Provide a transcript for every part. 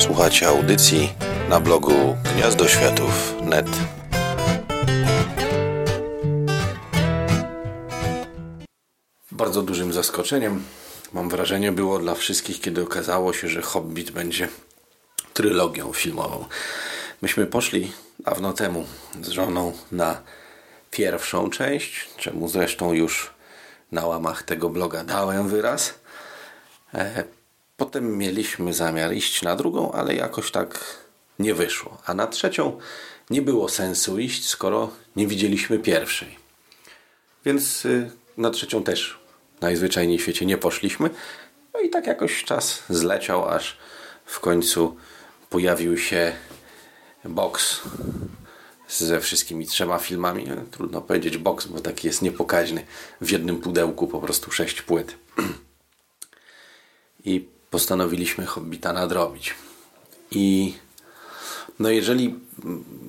Słuchacie audycji na blogu gniazdoświatów.net. Bardzo dużym zaskoczeniem, mam wrażenie, było dla wszystkich, kiedy okazało się, że Hobbit będzie trylogią filmową. Myśmy poszli dawno temu z żoną na pierwszą część, czemu zresztą już na łamach tego bloga dałem wyraz. Potem mieliśmy zamiar iść na drugą, ale jakoś tak nie wyszło. A na trzecią nie było sensu iść, skoro nie widzieliśmy pierwszej. Więc y, na trzecią też najzwyczajniej w świecie nie poszliśmy. No i tak jakoś czas zleciał, aż w końcu pojawił się box ze wszystkimi trzema filmami. Trudno powiedzieć box, bo taki jest niepokaźny. W jednym pudełku po prostu sześć płyt. I postanowiliśmy Hobbita nadrobić. I no jeżeli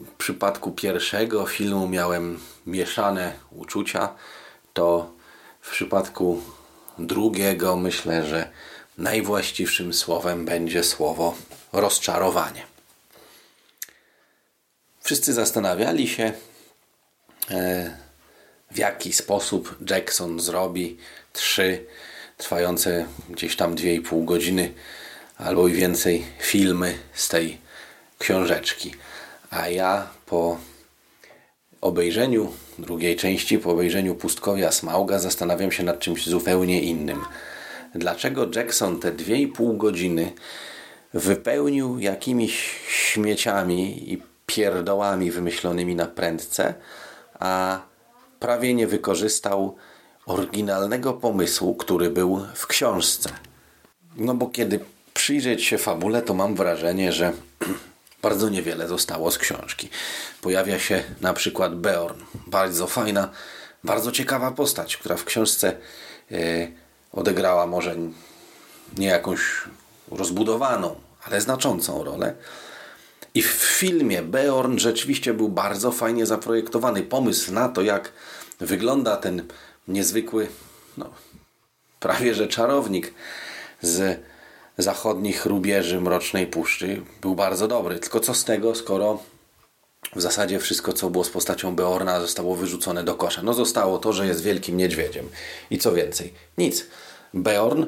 w przypadku pierwszego filmu miałem mieszane uczucia, to w przypadku drugiego myślę, że najwłaściwszym słowem będzie słowo rozczarowanie. Wszyscy zastanawiali się, e, w jaki sposób Jackson zrobi trzy trwające gdzieś tam 2,5 godziny albo i więcej filmy z tej książeczki. A ja po obejrzeniu drugiej części, po obejrzeniu Pustkowia Smauga zastanawiam się nad czymś zupełnie innym. Dlaczego Jackson te 2,5 godziny wypełnił jakimiś śmieciami i pierdołami wymyślonymi na prędce, a prawie nie wykorzystał oryginalnego pomysłu, który był w książce. No bo kiedy przyjrzeć się fabule, to mam wrażenie, że bardzo niewiele zostało z książki. Pojawia się na przykład Beorn. Bardzo fajna, bardzo ciekawa postać, która w książce yy, odegrała może nie jakąś rozbudowaną, ale znaczącą rolę. I w filmie Beorn rzeczywiście był bardzo fajnie zaprojektowany. Pomysł na to, jak wygląda ten niezwykły, no, prawie że czarownik z zachodnich rubieży Mrocznej Puszczy był bardzo dobry. Tylko co z tego, skoro w zasadzie wszystko, co było z postacią Beorna, zostało wyrzucone do kosza. No zostało to, że jest wielkim niedźwiedziem. I co więcej? Nic. Beorn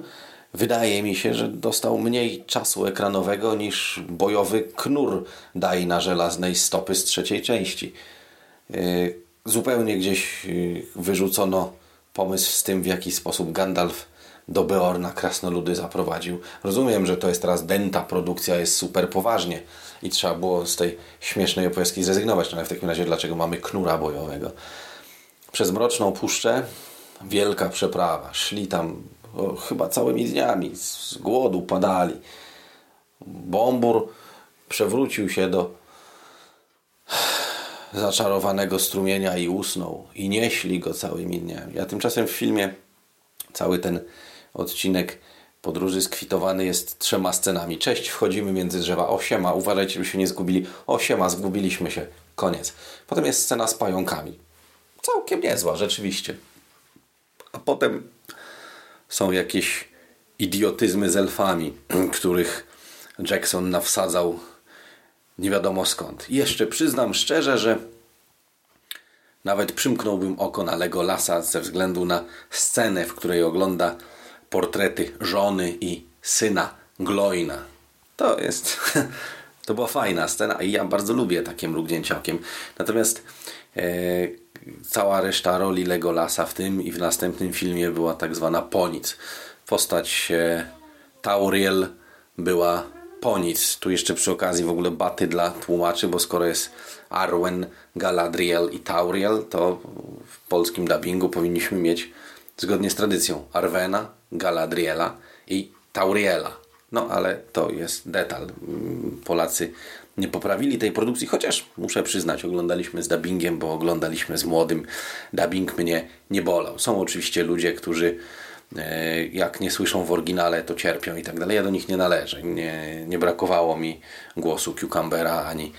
wydaje mi się, że dostał mniej czasu ekranowego niż bojowy knur daj na żelaznej stopy z trzeciej części. Yy, zupełnie gdzieś yy, wyrzucono pomysł z tym, w jaki sposób Gandalf do Beorna krasnoludy zaprowadził. Rozumiem, że to jest teraz denta, produkcja jest super poważnie i trzeba było z tej śmiesznej opowiastki zrezygnować. No ale w takim razie dlaczego mamy knura bojowego? Przez Mroczną Puszczę wielka przeprawa. Szli tam o, chyba całymi dniami. Z głodu padali. Bombur przewrócił się do zaczarowanego strumienia i usnął. I nieśli go całymi dniami. A tymczasem w filmie cały ten odcinek podróży skwitowany jest trzema scenami. Cześć, wchodzimy między drzewa. O siema, uważajcie, żeby się nie zgubili. O siema, zgubiliśmy się. Koniec. Potem jest scena z pająkami. Całkiem niezła, rzeczywiście. A potem są jakieś idiotyzmy z elfami, których Jackson nawsadzał nie wiadomo skąd. Jeszcze przyznam szczerze, że nawet przymknąłbym oko na Legolasa ze względu na scenę, w której ogląda portrety żony i syna Gloina. To jest... To była fajna scena i ja bardzo lubię takie mrugnięcie okiem. Natomiast e, cała reszta roli Legolasa w tym i w następnym filmie była tak zwana ponic. Postać e, Tauriel była ponic. Tu jeszcze przy okazji w ogóle baty dla tłumaczy, bo skoro jest Arwen, Galadriel i Tauriel, to w polskim dubbingu powinniśmy mieć zgodnie z tradycją Arwena, Galadriela i Tauriela. No ale to jest detal. Polacy nie poprawili tej produkcji, chociaż muszę przyznać, oglądaliśmy z dubbingiem, bo oglądaliśmy z młodym. Dubbing mnie nie bolał. Są oczywiście ludzie, którzy jak nie słyszą w oryginale, to cierpią i tak dalej. Ja do nich nie należę. Nie, nie brakowało mi głosu Cucumbera ani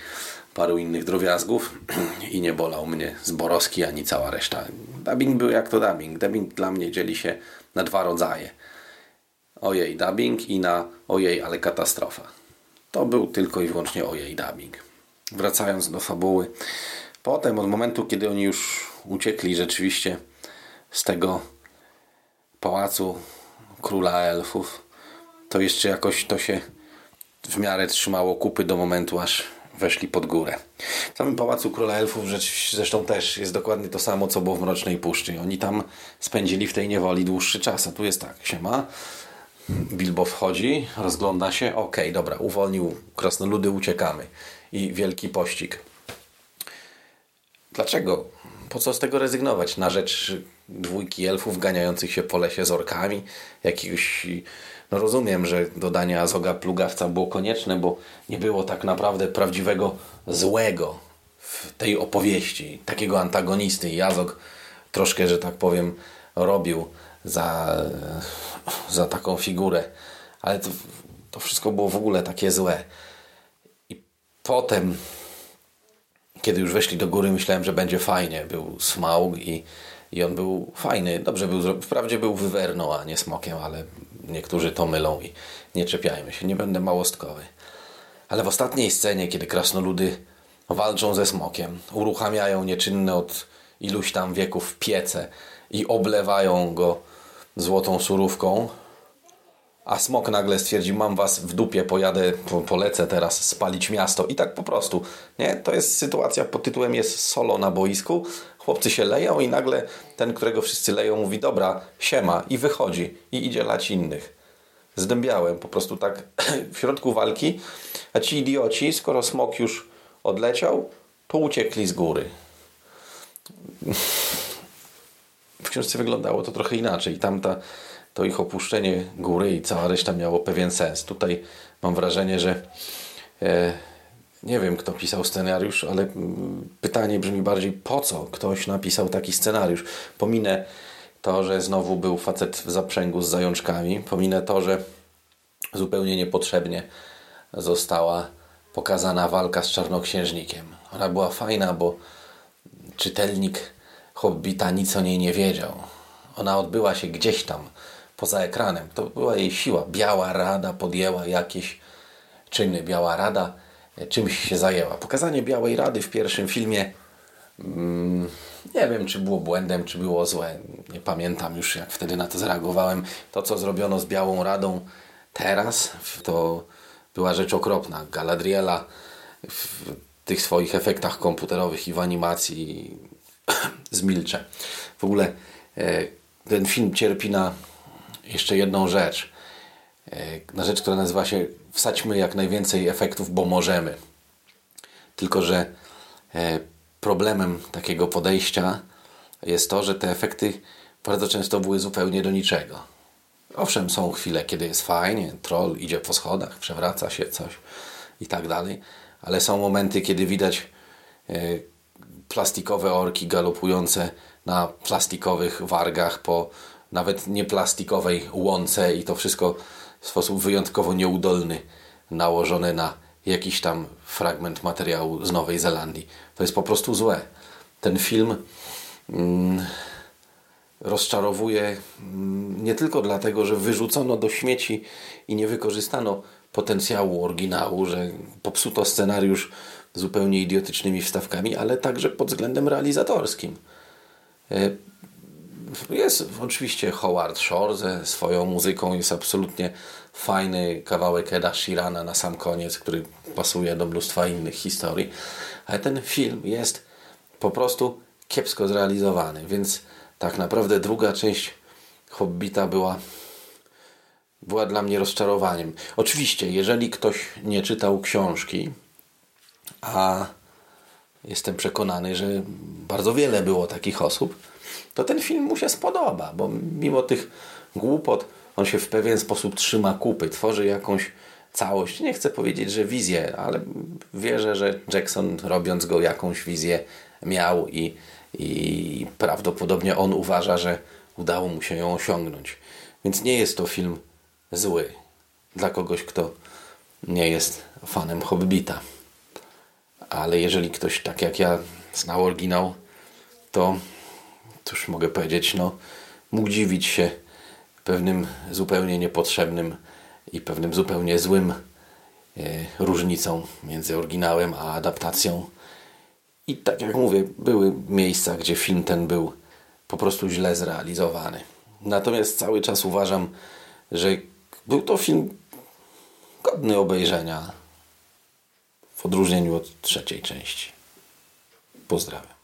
paru innych drobiazgów i nie bolał mnie Zborowski ani cała reszta. Dubbing był jak to dubbing. Dubbing dla mnie dzieli się na dwa rodzaje. Ojej, dubbing i na ojej, ale katastrofa. to był tylko i wyłącznie o jej dubbing. Wracając do fabuły, potem od momentu, kiedy oni już uciekli rzeczywiście z tego pałacu króla elfów, to jeszcze jakoś to się w miarę trzymało kupy do momentu, aż weszli pod górę. W samym Pałacu Króla Elfów zresztą też jest dokładnie to samo, co było w Mrocznej Puszczy. Oni tam spędzili w tej niewoli dłuższy czas, a tu jest tak, siema, Bilbo wchodzi, rozgląda się, okej, okay, dobra, uwolnił krasnoludy, uciekamy. I wielki pościg. Dlaczego? Po co z tego rezygnować? Na rzecz dwójki elfów ganiających się po lesie z orkami, jakiegoś no rozumiem, że dodanie Azoga Plugawca było konieczne, bo nie było tak naprawdę prawdziwego złego w tej opowieści, takiego antagonisty. I Azog troszkę, że tak powiem, robił za, za taką figurę. Ale to, to wszystko było w ogóle takie złe. I potem, kiedy już weszli do góry, myślałem, że będzie fajnie. Był Smaug i, i on był fajny. Dobrze był, wprawdzie był wywerną, a nie smokiem, ale niektórzy to mylą i nie czepiajmy się, nie będę małostkowy. Ale w ostatniej scenie, kiedy krasnoludy walczą ze smokiem, uruchamiają nieczynne od iluś tam wieków piece i oblewają go złotą surówką, a smok nagle stwierdzi, mam was w dupie, pojadę, polecę teraz spalić miasto. I tak po prostu. Nie? To jest sytuacja pod tytułem jest solo na boisku. Chłopcy się leją i nagle ten, którego wszyscy leją, mówi dobra, siema i wychodzi i idzie lać innych. Zdębiałem po prostu tak w środku walki, a ci idioci, skoro smok już odleciał, to uciekli z góry. W książce wyglądało to trochę inaczej. Tamta to ich opuszczenie góry i cała reszta miało pewien sens. Tutaj mam wrażenie, że e, nie wiem, kto pisał scenariusz, ale mm, pytanie brzmi bardziej, po co ktoś napisał taki scenariusz? Pominę to, że znowu był facet w zaprzęgu z zajączkami. Pominę to, że zupełnie niepotrzebnie została pokazana walka z czarnoksiężnikiem. Ona była fajna, bo czytelnik Hobbita nic o niej nie wiedział. Ona odbyła się gdzieś tam poza ekranem. To była jej siła. Biała Rada podjęła jakieś czyny. Biała Rada e, czymś się zajęła. Pokazanie Białej Rady w pierwszym filmie mm, nie wiem, czy było błędem, czy było złe. Nie pamiętam już, jak wtedy na to zareagowałem. To, co zrobiono z Białą Radą teraz, to była rzecz okropna. Galadriela w tych swoich efektach komputerowych i w animacji zmilczę. W ogóle e, ten film cierpi na jeszcze jedną rzecz. E, na rzecz, która nazywa się wsadźmy jak najwięcej efektów, bo możemy. Tylko, że e, problemem takiego podejścia jest to, że te efekty bardzo często były zupełnie do niczego. Owszem, są chwile, kiedy jest fajnie, troll idzie po schodach, przewraca się coś i tak dalej, ale są momenty, kiedy widać e, plastikowe orki galopujące na plastikowych wargach po nawet nieplastikowej łące i to wszystko w sposób wyjątkowo nieudolny nałożone na jakiś tam fragment materiału z Nowej Zelandii. To jest po prostu złe. Ten film mm, rozczarowuje mm, nie tylko dlatego, że wyrzucono do śmieci i nie wykorzystano potencjału oryginału, że popsuto scenariusz zupełnie idiotycznymi wstawkami, ale także pod względem realizatorskim. Jest oczywiście Howard Shore ze swoją muzyką, jest absolutnie fajny kawałek Eda Sheerana na sam koniec, który pasuje do mnóstwa innych historii, ale ten film jest po prostu kiepsko zrealizowany, więc tak naprawdę druga część Hobbita była była dla mnie rozczarowaniem. Oczywiście, jeżeli ktoś nie czytał książki, a jestem przekonany, że bardzo wiele było takich osób, to ten film mu się spodoba, bo mimo tych głupot on się w pewien sposób trzyma kupy, tworzy jakąś całość. Nie chcę powiedzieć, że wizję, ale wierzę, że Jackson robiąc go jakąś wizję miał i, i prawdopodobnie on uważa, że udało mu się ją osiągnąć. Więc nie jest to film zły dla kogoś, kto nie jest fanem Hobbita. Ale jeżeli ktoś tak jak ja znał oryginał, to cóż mogę powiedzieć, no mógł dziwić się pewnym zupełnie niepotrzebnym i pewnym zupełnie złym różnicą między oryginałem a adaptacją. I tak jak mówię, były miejsca, gdzie film ten był po prostu źle zrealizowany. Natomiast cały czas uważam, że był to film godny obejrzenia odróżnieniu od trzeciej części. Pozdrawiam.